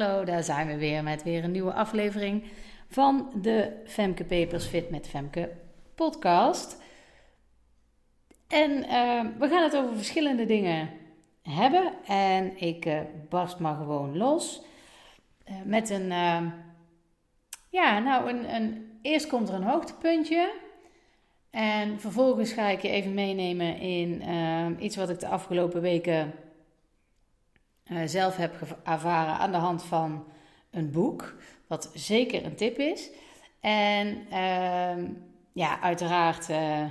Hallo, daar zijn we weer met weer een nieuwe aflevering van de Femke Papers Fit met Femke podcast. En uh, we gaan het over verschillende dingen hebben. En ik uh, barst maar gewoon los uh, met een, ja, nou, een, een, eerst komt er een hoogtepuntje. En vervolgens ga ik je even meenemen in iets wat ik de afgelopen weken zelf heb ervaren aan de hand van een boek, wat zeker een tip is. En uh, ja, uiteraard uh,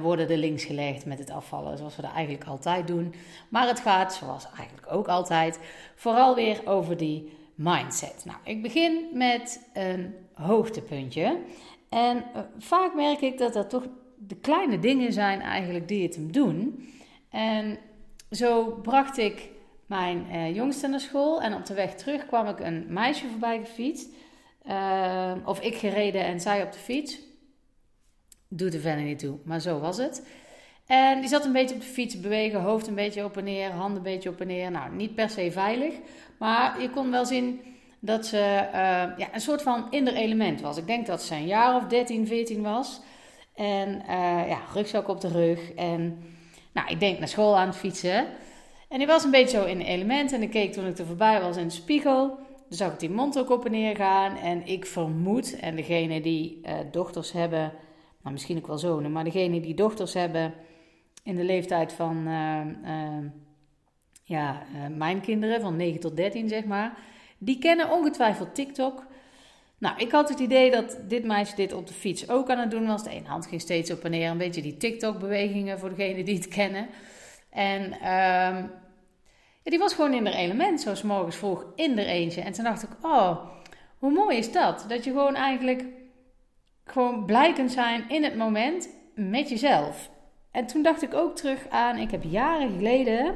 worden de links gelegd met het afvallen, zoals we dat eigenlijk altijd doen. Maar het gaat, zoals eigenlijk ook altijd, vooral weer over die mindset. Nou, ik begin met een hoogtepuntje. En eh, vaak merk ik dat dat toch de kleine dingen zijn eigenlijk die het hem doen. En zo bracht ik mijn uh, jongste naar school. En op de weg terug kwam ik een meisje voorbij gefietst. Uh, of ik gereden en zij op de fiets. Doet er verder niet toe, maar zo was het. En die zat een beetje op de fiets bewegen, hoofd een beetje op en neer, handen een beetje op en neer. Nou, niet per se veilig, maar je kon wel zien dat ze uh, ja, een soort van inder element was. Ik denk dat ze een jaar of 13, 14 was. En ja, rugzak op de rug. En nou, ik denk naar school aan het fietsen. En die was een beetje zo in element. En ik keek toen ik er voorbij was in de spiegel. Dan zag ik die mond ook op en neer gaan. En ik vermoed, en degene die uh, dochters hebben, nou misschien ook wel zonen, maar degene die dochters hebben in de leeftijd van uh, uh, ja, mijn kinderen, van 9 tot 13 zeg maar, die kennen ongetwijfeld TikTok. Nou, ik had het idee dat dit meisje dit op de fiets ook aan het doen was. De ene hand ging steeds op en neer, een beetje die TikTok-bewegingen voor degenen die het kennen. En um, ja, die was gewoon in haar element, zoals morgens vroeg in er eentje. En toen dacht ik, oh, hoe mooi is dat? Dat je gewoon eigenlijk gewoon blij kunt zijn in het moment met jezelf. En toen dacht ik ook terug aan, ik heb jaren geleden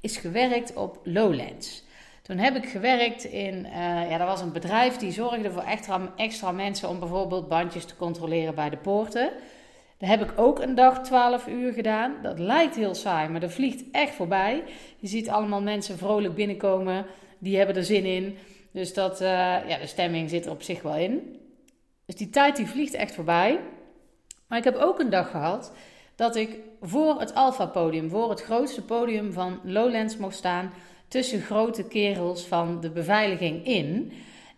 is gewerkt op Lowlands. Toen heb ik gewerkt in, uh, ja, dat was een bedrijf die zorgde voor extra mensen om bijvoorbeeld bandjes te controleren bij de poorten. Daar heb ik ook een dag 12 uur gedaan. Dat lijkt heel saai, maar dat vliegt echt voorbij. Je ziet allemaal mensen vrolijk binnenkomen. Die hebben er zin in. Dus dat, uh, ja, de stemming zit er op zich wel in. Dus die tijd die vliegt echt voorbij. Maar ik heb ook een dag gehad dat ik voor het Alpha-podium, voor het grootste podium van Lowlands mocht staan. Tussen grote kerels van de beveiliging in.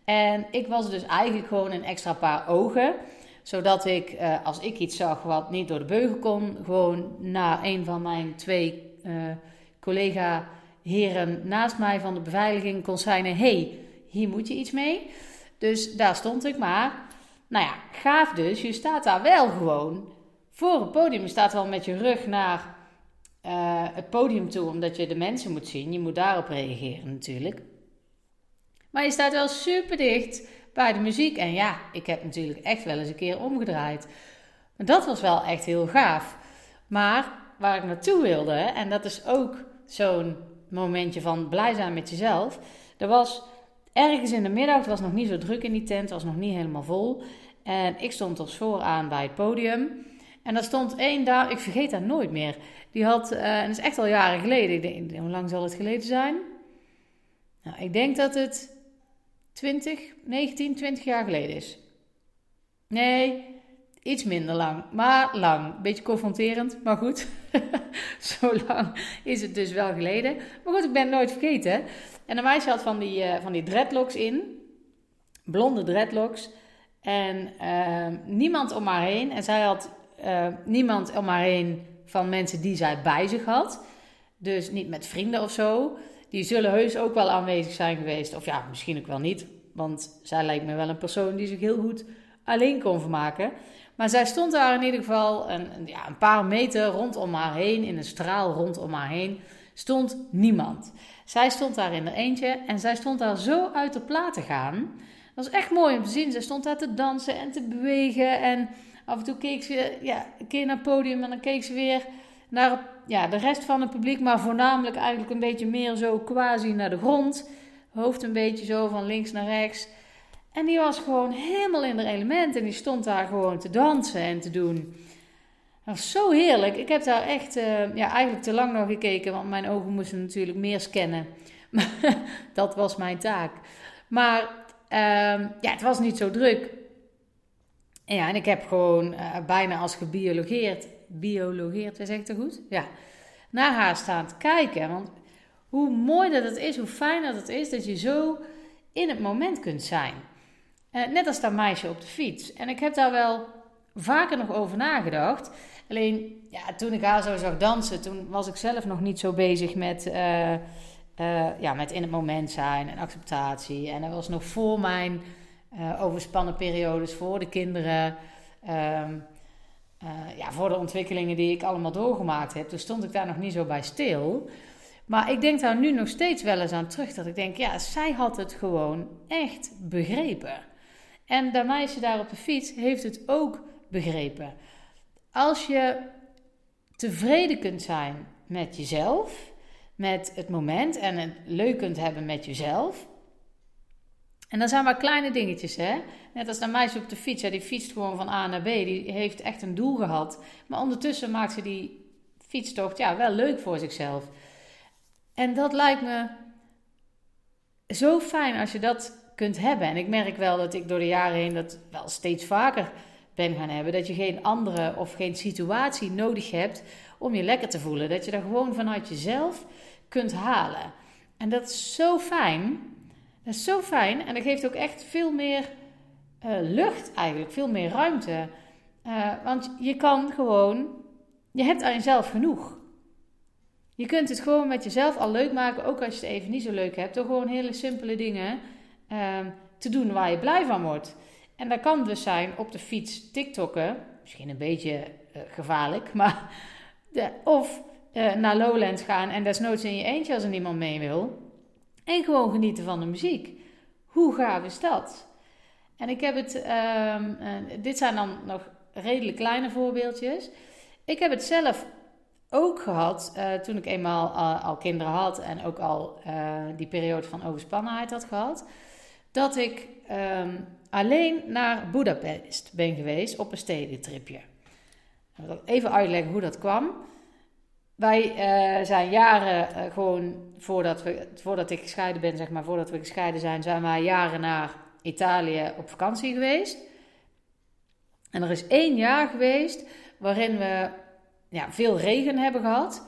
En ik was dus eigenlijk gewoon een extra paar ogen zodat ik, uh, als ik iets zag wat niet door de beugel kon, gewoon naar een van mijn twee uh, collega heren naast mij van de beveiliging kon zijn: hey, hier moet je iets mee. Dus daar stond ik maar. Nou ja, gaaf dus. Je staat daar wel gewoon voor het podium. Je staat wel met je rug naar uh, het podium toe, omdat je de mensen moet zien. Je moet daarop reageren natuurlijk. Maar je staat wel super dicht bij de muziek. En ja, ik heb natuurlijk echt wel eens een keer omgedraaid. Maar dat was wel echt heel gaaf. Maar waar ik naartoe wilde, en dat is ook zo'n momentje van blij zijn met jezelf. Er was ergens in de middag, het was nog niet zo druk in die tent, het was nog niet helemaal vol. En ik stond als vooraan bij het podium. En daar stond één daar, ik vergeet dat nooit meer. Die had, uh, en dat is echt al jaren geleden, hoe lang zal het geleden zijn? Nou, ik denk dat het 20, 19, 20 jaar geleden is. Nee, iets minder lang, maar lang. Beetje confronterend, maar goed. Zo lang is het dus wel geleden. Maar goed, ik ben het nooit vergeten. En een meisje had van die, uh, van die dreadlocks in. Blonde dreadlocks. En uh, niemand om haar heen. En zij had uh, niemand om haar heen van mensen die zij bij zich had. Dus niet met vrienden of zo die zullen heus ook wel aanwezig zijn geweest. Of ja, misschien ook wel niet. Want zij lijkt me wel een persoon die zich heel goed alleen kon vermaken. Maar zij stond daar in ieder geval een, ja, een paar meter rondom haar heen, in een straal rondom haar heen, stond niemand. Zij stond daar in haar eentje en zij stond daar zo uit de plaat te gaan. Dat was echt mooi om te zien. Zij stond daar te dansen en te bewegen. En af en toe keek ze ja, een keer naar het podium en dan keek ze weer naar ja, de rest van het publiek, maar voornamelijk eigenlijk een beetje meer zo quasi naar de grond. Hoofd een beetje zo van links naar rechts. En die was gewoon helemaal in de element en die stond daar gewoon te dansen en te doen. Dat was zo heerlijk. Ik heb daar echt uh, ja, eigenlijk te lang naar gekeken, want mijn ogen moesten natuurlijk meer scannen. dat was mijn taak. Maar ehm, ja, het was niet zo druk. En ja, en ik heb gewoon uh, bijna als gebiologeerd, biologeerd, zeg ik het goed? Ja, naar haar staan te kijken. Want hoe mooi dat het is, hoe fijn dat het is dat je zo in het moment kunt zijn. Uh, net als dat meisje op de fiets. En ik heb daar wel vaker nog over nagedacht. Alleen, ja, toen ik haar zo zag dansen, toen was ik zelf nog niet zo bezig met, uh, ja, met in het moment zijn en acceptatie. En dat was nog voor mijn overspannen periodes, voor de kinderen. Ehm, ja, voor de ontwikkelingen die ik allemaal doorgemaakt heb. Toen stond ik daar nog niet zo bij stil. Maar ik denk daar nu nog steeds wel eens aan terug. Dat ik denk, ja, zij had het gewoon echt begrepen. En dat meisje daar op de fiets heeft het ook begrepen. Als je tevreden kunt zijn met jezelf, met het moment en het leuk kunt hebben met jezelf. En dan zijn maar kleine dingetjes, hè. Net als dat meisje op de fiets, hè, die fietst gewoon van A naar B. Die heeft echt een doel gehad. Maar ondertussen maakt ze die fietstocht ja, wel leuk voor zichzelf. En dat lijkt me zo fijn als je dat kunt hebben. En ik merk wel dat ik door de jaren heen dat wel steeds vaker ben gaan hebben. Dat je geen andere of geen situatie nodig hebt om je lekker te voelen. Dat je dat gewoon vanuit jezelf kunt halen. En dat is zo fijn. Dat is zo fijn. En dat geeft ook echt veel meer uh, lucht eigenlijk. Veel meer ruimte. Uh, want je kan gewoon... Je hebt aan jezelf genoeg. Je kunt het gewoon met jezelf al leuk maken, ook als je het even niet zo leuk hebt, door gewoon hele simpele dingen uh, te doen waar je blij van wordt. En dat kan dus zijn op de fiets TikTokken, misschien een beetje uh, gevaarlijk, maar of naar Lowlands gaan en desnoods in je eentje als er niemand mee wil. En gewoon genieten van de muziek. Hoe gaaf is dat? En ik heb het, uh, dit zijn dan nog redelijk kleine voorbeeldjes. Ik heb het zelf ook gehad uh, toen ik eenmaal uh, al kinderen had en ook al die periode van overspannenheid had gehad, dat ik um, alleen naar Budapest ben geweest op een stedentripje. Even uitleggen hoe dat kwam. Wij zijn jaren gewoon voordat, we, voordat ik gescheiden ben, zeg maar, voordat we gescheiden zijn, zijn wij jaren naar Italië op vakantie geweest. En er is één jaar geweest waarin we ja, veel regen hebben gehad.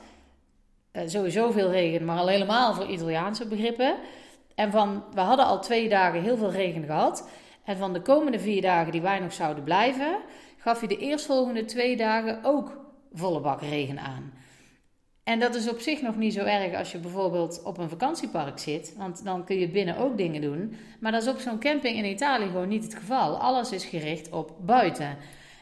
Uh, sowieso veel regen, maar al helemaal voor Italiaanse begrippen. En van, we hadden al twee dagen heel veel regen gehad. En van de komende vier dagen die wij nog zouden blijven, gaf je de eerstvolgende twee dagen ook volle bak regen aan. En dat is op zich nog niet zo erg als je bijvoorbeeld op een vakantiepark zit, want dan kun je binnen ook dingen doen. Maar dat is op zo'n camping in Italië gewoon niet het geval. Alles is gericht op buiten.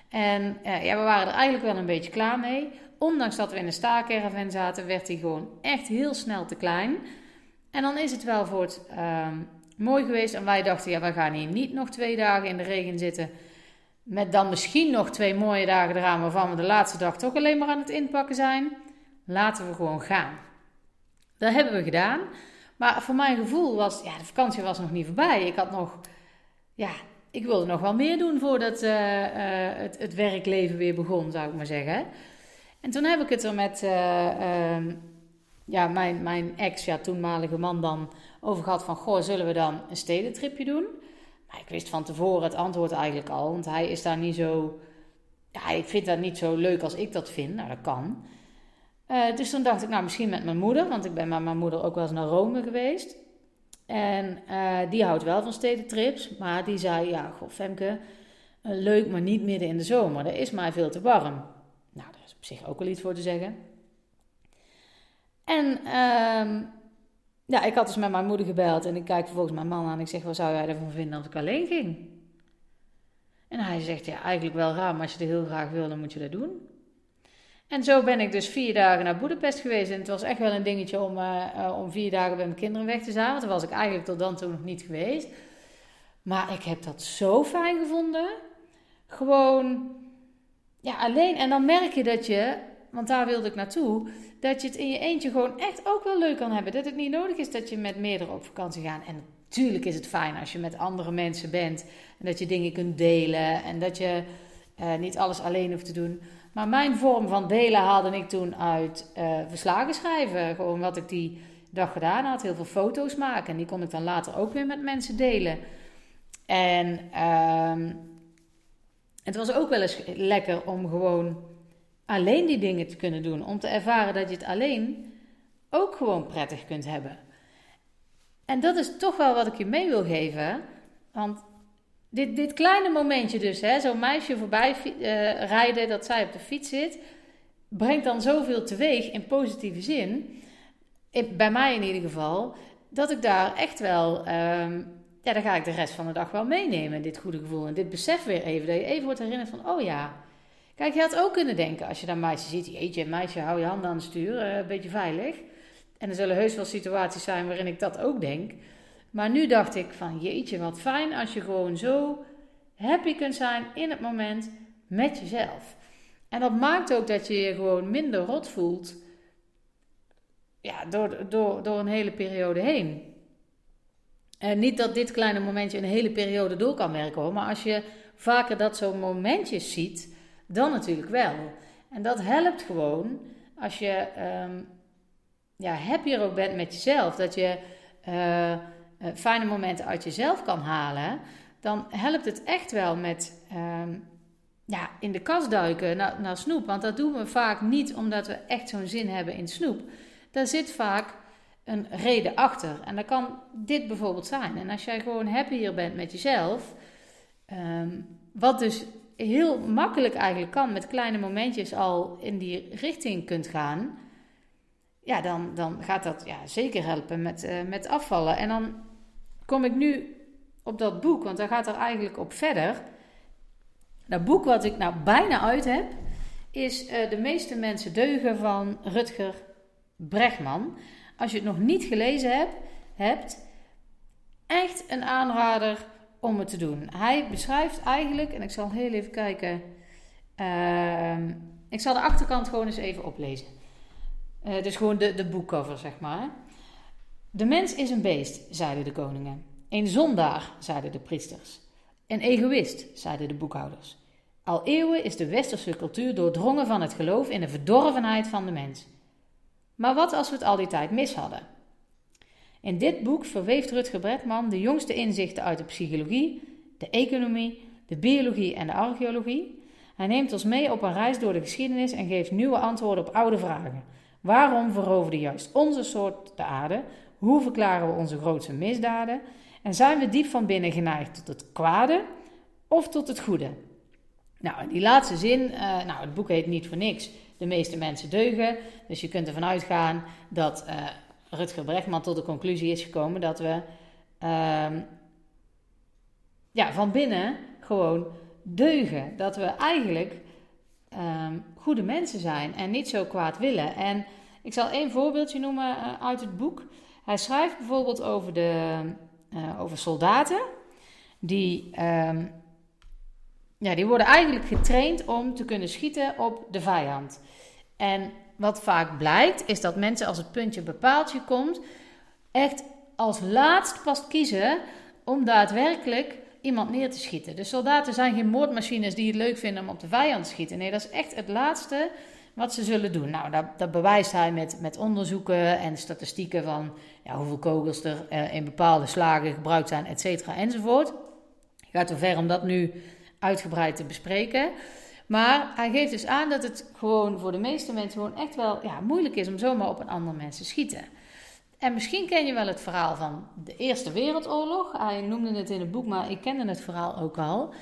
En uh, ja, we waren er eigenlijk wel een beetje klaar mee. Ondanks dat we in een staakerven zaten, werd hij gewoon echt heel snel te klein. En dan is het wel voor het uh, mooi geweest. En wij dachten, ja, we gaan hier niet nog twee dagen in de regen zitten. Met dan misschien nog twee mooie dagen eraan, waarvan we de laatste dag toch alleen maar aan het inpakken zijn. Laten we gewoon gaan. Dat hebben we gedaan. Maar voor mijn gevoel was, ja, de vakantie was nog niet voorbij. Ik had nog, ja, ik wilde nog wel meer doen voordat uh, uh, het, het, werkleven weer begon, zou ik maar zeggen. En toen heb ik het er met uh, ja, mijn, mijn ex, ja, toenmalige man dan, over gehad van... Goh, zullen we dan een stedentripje doen? Maar ik wist van tevoren het antwoord eigenlijk al, want hij is daar niet zo... Ja, ik vind dat niet zo leuk als ik dat vind. Nou, dat kan. Dus toen dacht ik, nou, misschien met mijn moeder, want ik ben met mijn moeder ook wel eens naar Rome geweest. En uh, die houdt wel van stedentrips, maar die zei, ja, goh, Femke, uh, leuk, maar niet midden in de zomer. Dat is mij veel te warm. Nou, daar is op zich ook wel iets voor te zeggen. En uh, ja, ik had dus met mijn moeder gebeld en ik kijk vervolgens mijn man aan en ik zeg, wat zou jij ervan vinden als ik alleen ging? En hij zegt, ja, eigenlijk wel raar, maar als je het heel graag wil, dan moet je dat doen. En zo ben ik dus vier dagen naar Boedapest geweest. En het was echt wel een dingetje om, uh, om vier dagen bij mijn kinderen weg te zijn. Want daar was ik eigenlijk tot dan toe nog niet geweest. Maar ik heb dat zo fijn gevonden. Gewoon, ja, alleen. En dan merk je dat je, want daar wilde ik naartoe, dat je het in je eentje gewoon echt ook wel leuk kan hebben. Dat het niet nodig is dat je met meerdere op vakantie gaat. En natuurlijk is het fijn als je met andere mensen bent. En dat je dingen kunt delen. En dat je uh, niet alles alleen hoeft te doen. Maar mijn vorm van delen haalde ik toen uit uh, verslagen schrijven. Gewoon wat ik die dag gedaan had. Heel veel foto's maken. En die kon ik dan later ook weer met mensen delen. En ehm, het was ook wel eens lekker om gewoon alleen die dingen te kunnen doen. Om te ervaren dat je het alleen ook gewoon prettig kunt hebben. En dat is toch wel wat ik je mee wil geven. Want dit, dit kleine momentje dus, zo'n meisje voorbij uh, rijden dat zij op de fiets zit, brengt dan zoveel teweeg in positieve zin. bij mij in ieder geval, dat ik daar echt wel, um, ja, daar ga ik de rest van de dag wel meenemen, dit goede gevoel. En dit besef weer even, dat je even wordt herinnerd van, oh ja. Kijk, je had ook kunnen denken als je dat meisje ziet, jeetje, meisje, hou je handen aan het stuur, uh, een beetje veilig. En er zullen heus wel situaties zijn waarin ik dat ook denk. Maar nu dacht ik van jeetje, wat fijn als je gewoon zo happy kunt zijn in het moment met jezelf. En dat maakt ook dat je je gewoon minder rot voelt ja, door, door, door een hele periode heen. En niet dat dit kleine momentje een hele periode door kan werken hoor, maar als je vaker dat zo'n momentjes ziet, dan natuurlijk wel. En dat helpt gewoon als je um, ja, happier ook bent met jezelf, dat je uh, fijne momenten uit jezelf kan halen, dan helpt het echt wel met um, ja, in de kast duiken naar, naar snoep. Want dat doen we vaak niet omdat we echt zo'n zin hebben in snoep. Daar zit vaak een reden achter. En dat kan dit bijvoorbeeld zijn. En als jij gewoon happier bent met jezelf, um, wat dus heel makkelijk eigenlijk kan, met kleine momentjes al in die richting kunt gaan, ja, dan, dan gaat dat ja, zeker helpen met, uh, met afvallen. En dan kom ik nu op dat boek, want daar gaat er eigenlijk op verder. Dat boek wat ik nou bijna uit heb, is uh, De meeste mensen deugen van Rutger Bregman. Als je het nog niet gelezen hebt, hebt echt een aanrader om het te doen. Hij beschrijft eigenlijk, en ik zal heel even kijken. Uh, ik zal de achterkant gewoon eens even oplezen. Uh, dus gewoon de, de boekcover, zeg maar. De mens is een beest, zeiden de koningen. Een zondaar, zeiden de priesters. Een egoïst, zeiden de boekhouders. Al eeuwen is de westerse cultuur doordrongen van het geloof in de verdorvenheid van de mens. Maar wat als we het al die tijd mis hadden? In dit boek verweeft Rutger Bretman de jongste inzichten uit de psychologie, de economie, de biologie en de archeologie. Hij neemt ons mee op een reis door de geschiedenis en geeft nieuwe antwoorden op oude vragen. Waarom veroverde juist onze soort de aarde? Hoe verklaren we onze grootste misdaden? En zijn we diep van binnen geneigd tot het kwade of tot het goede? Nou, die laatste zin, uh, nou, het boek heet niet voor niks. De meeste mensen deugen. Dus je kunt ervan uitgaan dat uh, Rutger Brechtman tot de conclusie is gekomen dat we uh, ja, van binnen gewoon deugen. Dat we eigenlijk ehm, goede mensen zijn en niet zo kwaad willen. En ik zal één voorbeeldje noemen uh, uit het boek. Hij schrijft bijvoorbeeld over, de, over soldaten die ehm, ja, die worden eigenlijk getraind om te kunnen schieten op de vijand. En wat vaak blijkt, is dat mensen als het puntje bepaaltje komt, echt als laatst pas kiezen om daadwerkelijk iemand neer te schieten. De soldaten zijn geen moordmachines die het leuk vinden om op de vijand te schieten. Nee, dat is echt het laatste wat ze zullen doen. Nou, dat, dat bewijst hij met, met onderzoeken en statistieken van ja, hoeveel kogels er eh, in bepaalde slagen gebruikt zijn, et cetera, enzovoort. Gaat te ver om dat nu uitgebreid te bespreken. Maar hij geeft dus aan dat het gewoon voor de meeste mensen gewoon echt wel ja, moeilijk is om zomaar op een ander mens te schieten. En misschien ken je wel het verhaal van de Eerste Wereldoorlog. Hij noemde het in het boek, maar ik kende het verhaal ook al.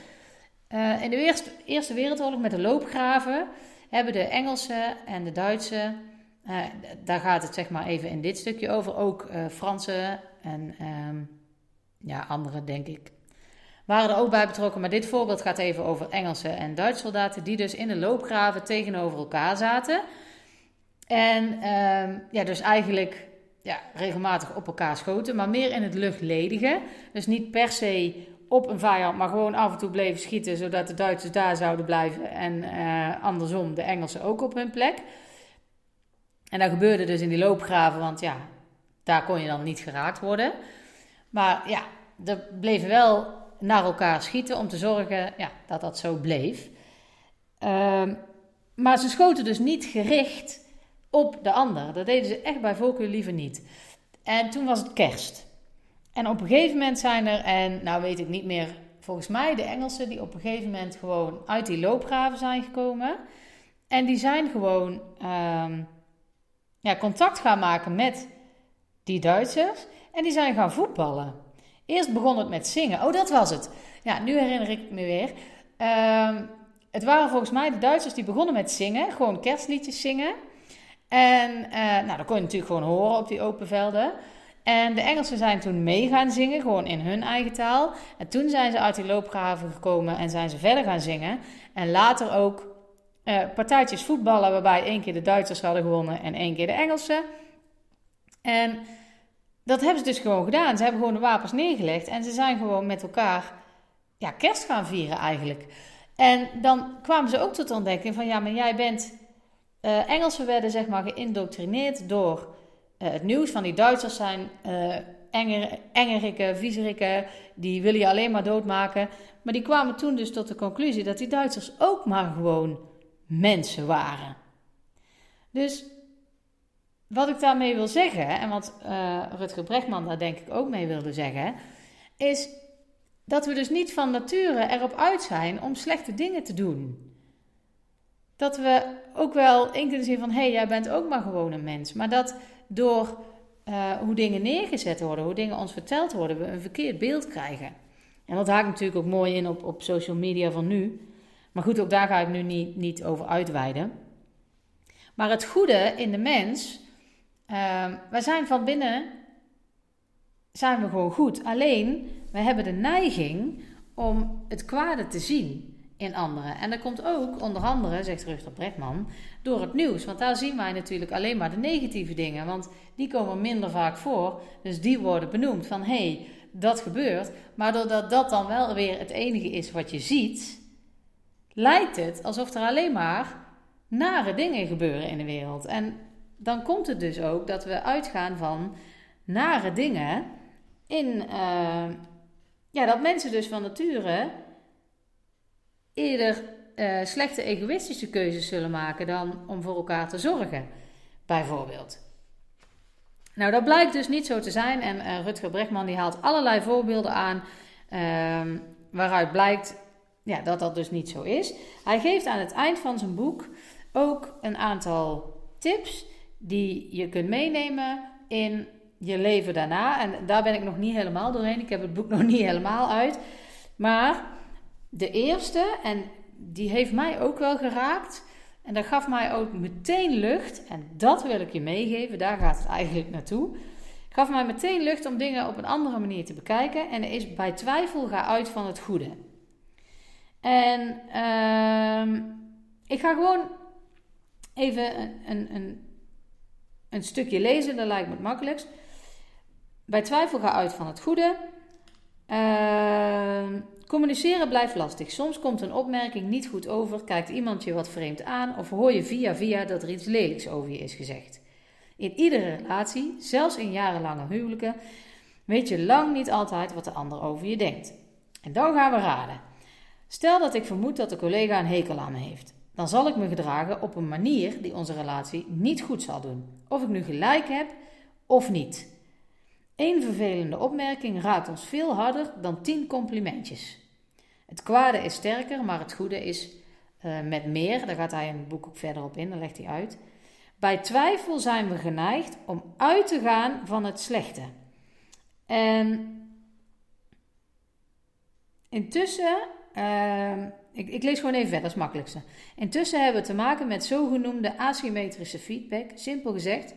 Uh, in de Eerste Wereldoorlog met de loopgraven hebben de Engelsen en de Duitsers, uh, daar gaat het zeg maar even in dit stukje over, ook uh, Fransen en um, ja, anderen denk ik waren er ook bij betrokken. Maar dit voorbeeld gaat even over Engelse en Duitse soldaten die dus in de loopgraven tegenover elkaar zaten. En ehm, ja, dus eigenlijk ja, regelmatig op elkaar schoten, maar meer in het luchtledige. Dus niet per se op een vijand, maar gewoon af en toe bleven schieten, zodat de Duitsers daar zouden blijven en uh, andersom de Engelsen ook op hun plek. En dat gebeurde dus in die loopgraven, want ja, daar kon je dan niet geraakt worden. Maar ja, er bleven wel naar elkaar schieten om te zorgen ja, dat dat zo bleef. Ehm, maar ze schoten dus niet gericht op de ander. Dat deden ze echt bij voorkeur liever niet. En toen was het kerst. En op een gegeven moment zijn er, en nou weet ik niet meer, volgens mij de Engelsen die op een gegeven moment gewoon uit die loopgraven zijn gekomen. En die zijn gewoon ehm, ja, contact gaan maken met die Duitsers. En die zijn gaan voetballen. Eerst begon het met zingen. Oh, dat was het. Ja, nu herinner ik me weer. Ehm, het waren volgens mij de Duitsers die begonnen met zingen. Gewoon kerstliedjes zingen. En uh, nou, dat kon je natuurlijk gewoon horen op die open velden. En de Engelsen zijn toen mee gaan zingen, gewoon in hun eigen taal. En toen zijn ze uit die loopgraven gekomen en zijn ze verder gaan zingen. En later ook uh, partijtjes voetballen, waarbij één keer de Duitsers hadden gewonnen en één keer de Engelsen. En dat hebben ze dus gewoon gedaan. Ze hebben gewoon de wapens neergelegd en ze zijn gewoon met elkaar ja, kerst gaan vieren eigenlijk. En dan kwamen ze ook tot de ontdekking van ja, maar jij bent. Uh, Engelsen werden zeg maar geïndoctrineerd door het nieuws van die Duitsers zijn uh, enger, engerikken, viezerikken, die willen je alleen maar doodmaken. Maar die kwamen toen dus tot de conclusie dat die Duitsers ook maar gewoon mensen waren. Dus wat ik daarmee wil zeggen, en wat uh, Rutger Brechtman daar denk ik ook mee wilde zeggen, is dat we dus niet van nature erop uit zijn om slechte dingen te doen. Dat we ook wel in kunnen zien van, hé, hey, jij bent ook maar gewoon een mens. Maar dat door uh, hoe dingen neergezet worden, hoe dingen ons verteld worden, we een verkeerd beeld krijgen. En dat haakt natuurlijk ook mooi in op, op social media van nu. Maar goed, ook daar ga ik nu niet, niet over uitweiden. Maar het goede in de mens, uh, wij zijn van binnen, zijn we gewoon goed. Alleen, we hebben de neiging om het kwade te zien in anderen. En dat komt ook, onder andere, zegt Rutger Brechtman, door het nieuws. Want daar zien wij natuurlijk alleen maar de negatieve dingen. Want die komen minder vaak voor. Dus die worden benoemd van hé, hey, dat gebeurt. Maar doordat dat dan wel weer het enige is wat je ziet, lijkt het alsof er alleen maar nare dingen gebeuren in de wereld. En dan komt het dus ook dat we uitgaan van nare dingen in. Uh, ja, dat mensen dus van nature eerder uh, slechte egoïstische keuzes zullen maken dan om voor elkaar te zorgen, bijvoorbeeld. Nou, dat blijkt dus niet zo te zijn. En uh, Rutger Brechtman die haalt allerlei voorbeelden aan uh, waaruit blijkt ja, dat dat dus niet zo is. Hij geeft aan het eind van zijn boek ook een aantal tips die je kunt meenemen in je leven daarna. En daar ben ik nog niet helemaal doorheen. Ik heb het boek nog niet helemaal uit. Maar de eerste, en die heeft mij ook wel geraakt. En dat gaf mij ook meteen lucht. En dat wil ik je meegeven, daar gaat het eigenlijk naartoe. Gaf mij meteen lucht om dingen op een andere manier te bekijken. En is bij twijfel ga uit van het goede. En uh, ik ga gewoon even een, een, een, een, stukje lezen, dat lijkt me het makkelijkst. Bij twijfel ga uit van het goede. Uh, Communiceren blijft lastig. Soms komt een opmerking niet goed over, kijkt iemand je wat vreemd aan of hoor je via via dat er iets lelijks over je is gezegd. In iedere relatie, zelfs in jarenlange huwelijken, weet je lang niet altijd wat de ander over je denkt. En dan gaan we raden. Stel dat ik vermoed dat de collega een hekel aan me heeft. Dan zal ik me gedragen op een manier die onze relatie niet goed zal doen. Of ik nu gelijk heb of niet. Eén vervelende opmerking raakt ons veel harder dan tien complimentjes. Het kwade is sterker, maar het goede is uh, met meer. Daar gaat hij in het boek ook verder op in, daar legt hij uit. Bij twijfel zijn we geneigd om uit te gaan van het slechte. En intussen, uh, ik, ik, lees gewoon even verder, dat is makkelijkste. Intussen hebben we te maken met zogenoemde asymmetrische feedback. Simpel gezegd,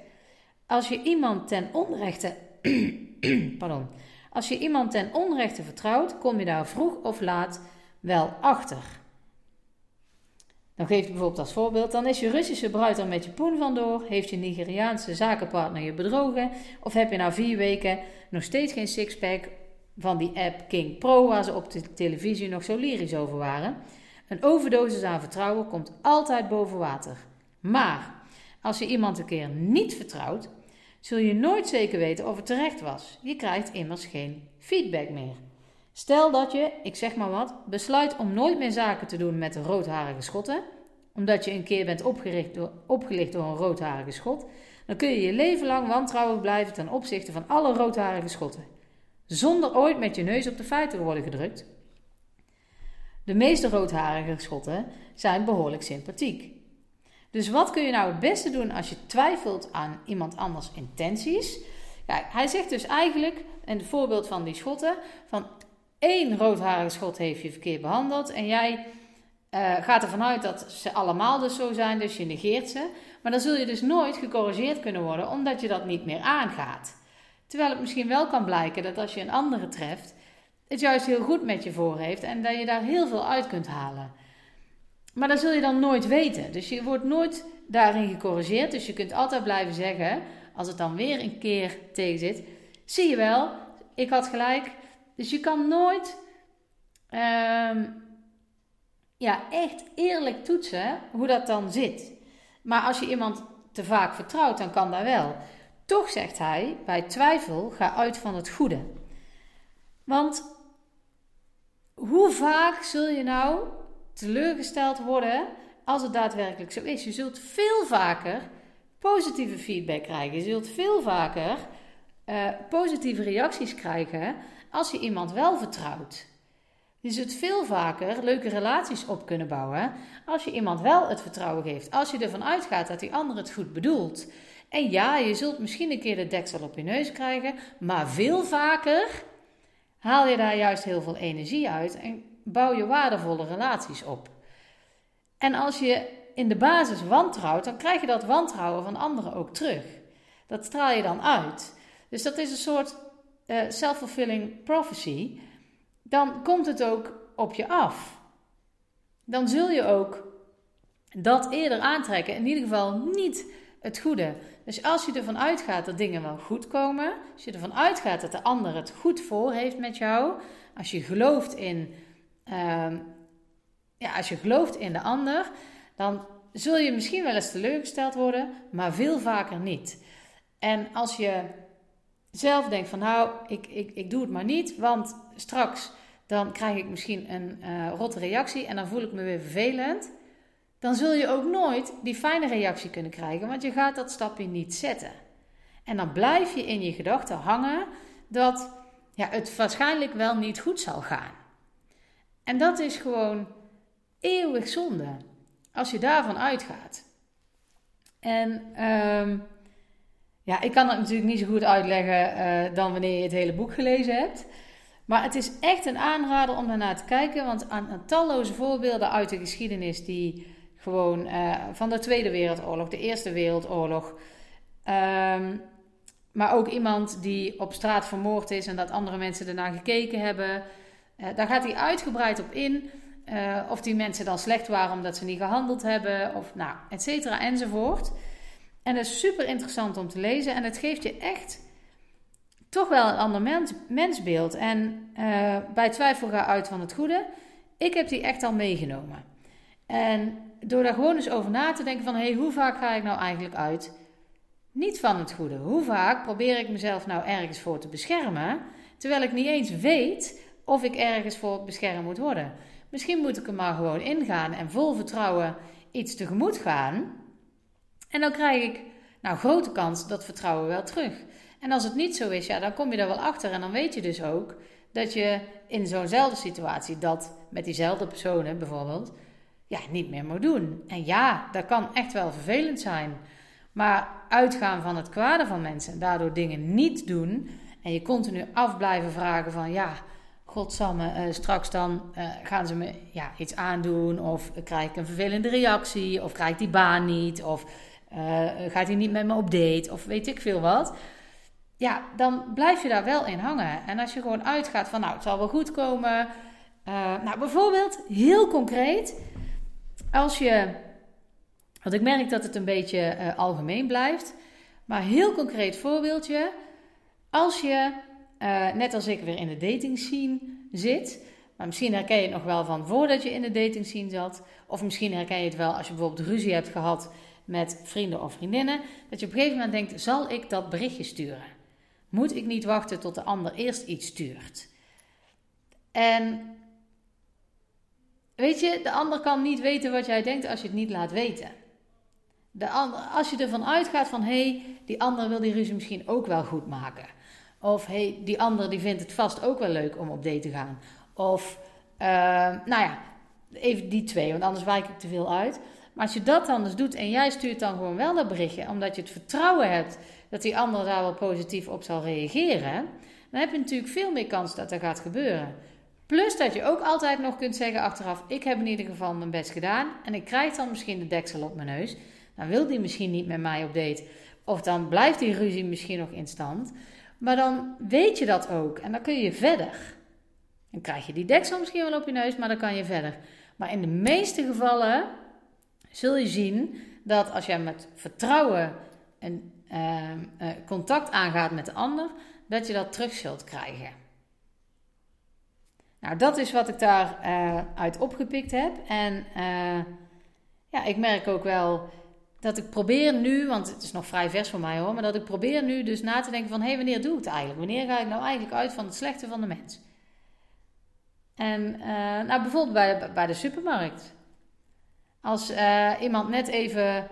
als je iemand ten onrechte, pardon, als je iemand ten onrechte vertrouwt, kom je daar vroeg of laat wel achter. Dan geeft hij bijvoorbeeld als voorbeeld: dan is je Russische bruid er met je poen vandoor, heeft je Nigeriaanse zakenpartner je bedrogen, of heb je na vier weken nog steeds geen sixpack van die app King Pro waar ze op de televisie nog zo lyrisch over waren. Een overdosis aan vertrouwen komt altijd boven water. Maar als je iemand een keer niet vertrouwt, zul je nooit zeker weten of het terecht was. Je krijgt immers geen feedback meer. Stel dat je, ik zeg maar wat, besluit om nooit meer zaken te doen met roodharige schotten, omdat je een keer bent door, opgelicht door een roodharige schot, dan kun je je leven lang wantrouwig blijven ten opzichte van alle roodharige schotten, zonder ooit met je neus op de feiten te worden gedrukt. De meeste roodharige schotten zijn behoorlijk sympathiek. Dus wat kun je nou het beste doen als je twijfelt aan iemand anders intenties? Kijk, hij zegt dus eigenlijk, in het voorbeeld van die schotten, van één roodharige schot heeft je verkeerd behandeld en jij uh, gaat ervan uit dat ze allemaal dus zo zijn, dus je negeert ze. Maar dan zul je dus nooit gecorrigeerd kunnen worden, omdat je dat niet meer aangaat. Terwijl het misschien wel kan blijken dat als je een andere treft, het juist heel goed met je voor heeft en dat je daar heel veel uit kunt halen. Maar dat zul je dan nooit weten. Dus je wordt nooit daarin gecorrigeerd. Dus je kunt altijd blijven zeggen, als het dan weer een keer tegen zit, zie je wel, ik had gelijk. Dus je kan nooit ehm, ja, echt eerlijk toetsen hoe dat dan zit. Maar als je iemand te vaak vertrouwt, dan kan dat wel. Toch zegt hij, bij twijfel ga uit van het goede. Want hoe vaak zul je nou teleurgesteld worden als het daadwerkelijk zo is? Je zult veel vaker positieve feedback krijgen. Je zult veel vaker uh, positieve reacties krijgen als je iemand wel vertrouwt. Je zult veel vaker leuke relaties op kunnen bouwen als je iemand wel het vertrouwen geeft. Als je ervan uitgaat dat die ander het goed bedoelt. En ja, je zult misschien een keer de deksel op je neus krijgen, maar veel vaker haal je daar juist heel veel energie uit en bouw je waardevolle relaties op. En als je in de basis wantrouwt, dan krijg je dat wantrouwen van anderen ook terug. Dat straal je dan uit. Dus dat is een soort uh, self-fulfilling prophecy dan komt het ook op je af. Dan zul je ook dat eerder aantrekken. In ieder geval niet het goede. Dus als je ervan uitgaat dat dingen wel goed komen, als je ervan uitgaat dat de ander het goed voor heeft met jou, als je gelooft in, uh, ja, als je gelooft in de ander, dan zul je misschien wel eens teleurgesteld worden, maar veel vaker niet. En als je zelf denkt van nou, ik, ik, ik doe het maar niet, want straks dan krijg ik misschien een uh, rotte reactie en dan voel ik me weer vervelend. Dan zul je ook nooit die fijne reactie kunnen krijgen, want je gaat dat stapje niet zetten. En dan blijf je in je gedachten hangen dat ja, het waarschijnlijk wel niet goed zal gaan. En dat is gewoon eeuwig zonde als je daarvan uitgaat. En um, ja, ik kan het natuurlijk niet zo goed uitleggen uh, dan wanneer je het hele boek gelezen hebt. Maar het is echt een aanrader om daarnaar te kijken, want aan, talloze voorbeelden uit de geschiedenis die gewoon uh, van de Tweede Wereldoorlog, de Eerste Wereldoorlog, um, maar ook iemand die op straat vermoord is en dat andere mensen ernaar gekeken hebben. Uh, daar gaat hij uitgebreid op in. Uh, of die mensen dan slecht waren omdat ze niet gehandeld hebben, of nou, et cetera enzovoort. En dat is super interessant om te lezen en het geeft je echt toch wel een ander mens, mensbeeld. En uh, bij twijfel ga uit van het goede. Ik heb die echt al meegenomen. En door daar gewoon eens over na te denken van... hé, hey, hoe vaak ga ik nou eigenlijk uit? Niet van het goede. Hoe vaak probeer ik mezelf nou ergens voor te beschermen... terwijl ik niet eens weet of ik ergens voor beschermd moet worden. Misschien moet ik er maar gewoon ingaan en vol vertrouwen iets tegemoet gaan... En dan krijg ik, nou, grote kans dat vertrouwen wel terug. En als het niet zo is, ja, dan kom je er wel achter. En dan weet je dus ook dat je in zo'nzelfde situatie dat met diezelfde personen bijvoorbeeld, ja, niet meer moet doen. En ja, dat kan echt wel vervelend zijn. Maar uitgaan van het kwade van mensen en daardoor dingen niet doen en je continu af blijven vragen van ja, godsamme, uh, straks dan uh, gaan ze me ja, iets aandoen of krijg ik een vervelende reactie of krijg ik die baan niet of uh, gaat hij niet met me op date of weet ik veel wat ja, dan blijf je daar wel in hangen. En als je gewoon uitgaat van, nou, het zal wel goed komen. Nou, bijvoorbeeld, heel concreet, als je, want ik merk dat het een beetje algemeen blijft, maar heel concreet voorbeeldje, als je, uh, net als ik, weer in de dating scene zit, maar misschien herken je het nog wel van voordat je in de dating scene zat, of misschien herken je het wel als je bijvoorbeeld ruzie hebt gehad met vrienden of vriendinnen, dat je op een gegeven moment denkt, zal ik dat berichtje sturen? Moet ik niet wachten tot de ander eerst iets stuurt? En weet je, de ander kan niet weten wat jij denkt als je het niet laat weten. De ander, als je ervan uitgaat van hé, hey, die ander wil die ruzie misschien ook wel goed maken. Of hey, die ander die vindt het vast ook wel leuk om op date te gaan. Of, uh, nou ja, even die twee, want anders wijk ik te veel uit. Maar als je dat anders doet en jij stuurt dan gewoon wel dat berichtje, omdat je het vertrouwen hebt dat die ander daar wel positief op zal reageren, dan heb je natuurlijk veel meer kans dat er gaat gebeuren. Plus dat je ook altijd nog kunt zeggen achteraf: ik heb in ieder geval mijn best gedaan en ik krijg dan misschien de deksel op mijn neus. Dan wil die misschien niet met mij op date. Of dan blijft die ruzie misschien nog in stand. Maar dan weet je dat ook en dan kun je verder. Dan krijg je die deksel misschien wel op je neus, maar dan kan je verder. Maar in de meeste gevallen zul je zien dat als jij met vertrouwen een ehm, uh, contact aangaat met de ander, dat je dat terug zult krijgen. Nou, dat is wat ik daaruit uh, uit opgepikt heb. En uh, ja, ik merk ook wel dat ik probeer nu, want het is nog vrij vers voor mij hoor, maar dat ik probeer nu dus na te denken van, hé, hey, wanneer doe ik het eigenlijk? Wanneer ga ik nou eigenlijk uit van het slechte van de mens? En uh, nou, bijvoorbeeld bij, bij de supermarkt. Als uh, iemand net even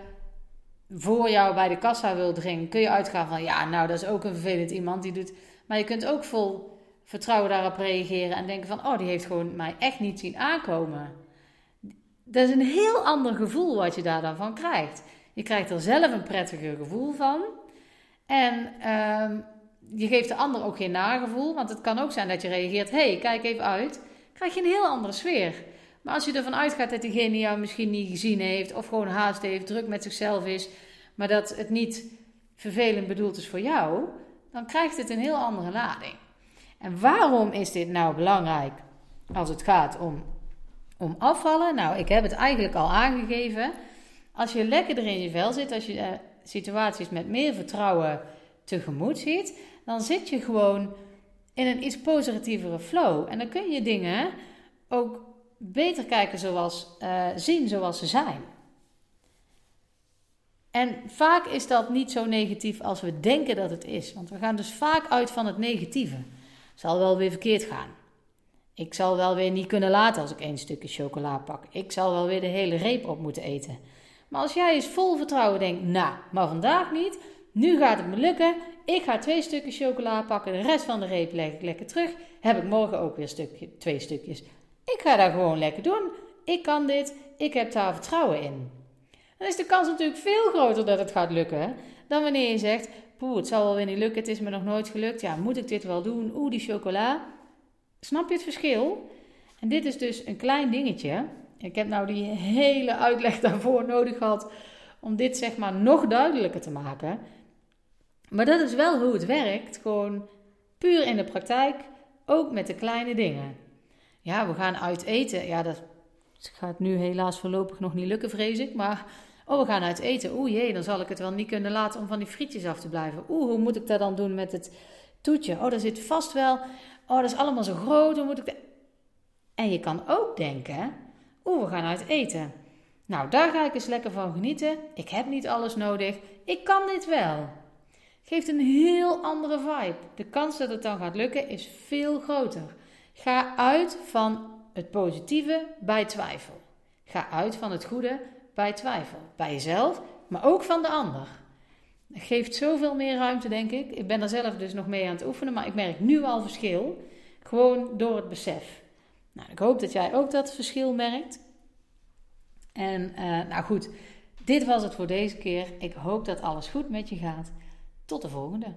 voor jou bij de kassa wil drinken, kun je uitgaan van ja, nou dat is ook een vervelend iemand die doet. Maar je kunt ook vol vertrouwen daarop reageren en denken van oh, die heeft gewoon mij echt niet zien aankomen. Dat is een heel ander gevoel wat je daar dan van krijgt. Je krijgt er zelf een prettiger gevoel van. En uh, je geeft de ander ook geen nagevoel. Want het kan ook zijn dat je reageert: hey, kijk even uit. Krijg je een heel andere sfeer. Maar als je ervan uitgaat dat diegene jou misschien niet gezien heeft, of gewoon haast heeft, druk met zichzelf is, maar dat het niet vervelend bedoeld is voor jou, dan krijgt het een heel andere lading. En waarom is dit nou belangrijk als het gaat om, om afvallen? Nou, ik heb het eigenlijk al aangegeven. Als je lekker er in je vel zit, als je uh, situaties met meer vertrouwen tegemoet ziet, dan zit je gewoon in een iets positievere flow. En dan kun je dingen ook beter kijken zoals, uh, zien zoals ze zijn. En vaak is dat niet zo negatief als we denken dat het is. Want we gaan dus vaak uit van het negatieve. Zal wel weer verkeerd gaan. Ik zal wel weer niet kunnen laten als ik één stukje chocola pak. Ik zal wel weer de hele reep op moeten eten. Maar als jij eens vol vertrouwen denkt, nou, maar vandaag niet. Nu gaat het me lukken. Ik ga twee stukjes chocola pakken. De rest van de reep leg ik lekker terug. Heb ik morgen ook weer stukje, twee stukjes. Ik ga dat gewoon lekker doen. Ik kan dit. Ik heb daar vertrouwen in dan is de kans natuurlijk veel groter dat het gaat lukken. Dan wanneer je zegt, poeh, het zal wel weer niet lukken, het is me nog nooit gelukt. Ja, moet ik dit wel doen? Oeh, die chocola. Snap je het verschil? En dit is dus een klein dingetje. Ik heb nou die hele uitleg daarvoor nodig gehad om dit zeg maar nog duidelijker te maken. Maar dat is wel hoe het werkt, gewoon puur in de praktijk, ook met de kleine dingen. Ja, we gaan uit eten. Ja, dat gaat nu helaas voorlopig nog niet lukken, vrees ik. Maar Oh, we gaan uit eten. Oeh jee, dan zal ik het wel niet kunnen laten om van die frietjes af te blijven. Oeh, hoe moet ik dat dan doen met het toetje? Oh, daar zit vast wel. Oh, dat is allemaal zo groot. Hoe moet ik dat... En je kan ook denken, oeh, we gaan uit eten. Nou, daar ga ik eens lekker van genieten. Ik heb niet alles nodig. Ik kan dit wel. Geeft een heel andere vibe. De kans dat het dan gaat lukken is veel groter. Ga uit van het positieve bij twijfel. Ga uit van het goede bij twijfel. Bij jezelf, maar ook van de ander. Het geeft zoveel meer ruimte, denk ik. Ik ben er zelf dus nog mee aan het oefenen, maar ik merk nu al verschil. Gewoon door het besef. Nou, ik hoop dat jij ook dat verschil merkt. En uh, nou goed, dit was het voor deze keer. Ik hoop dat alles goed met je gaat. Tot de volgende.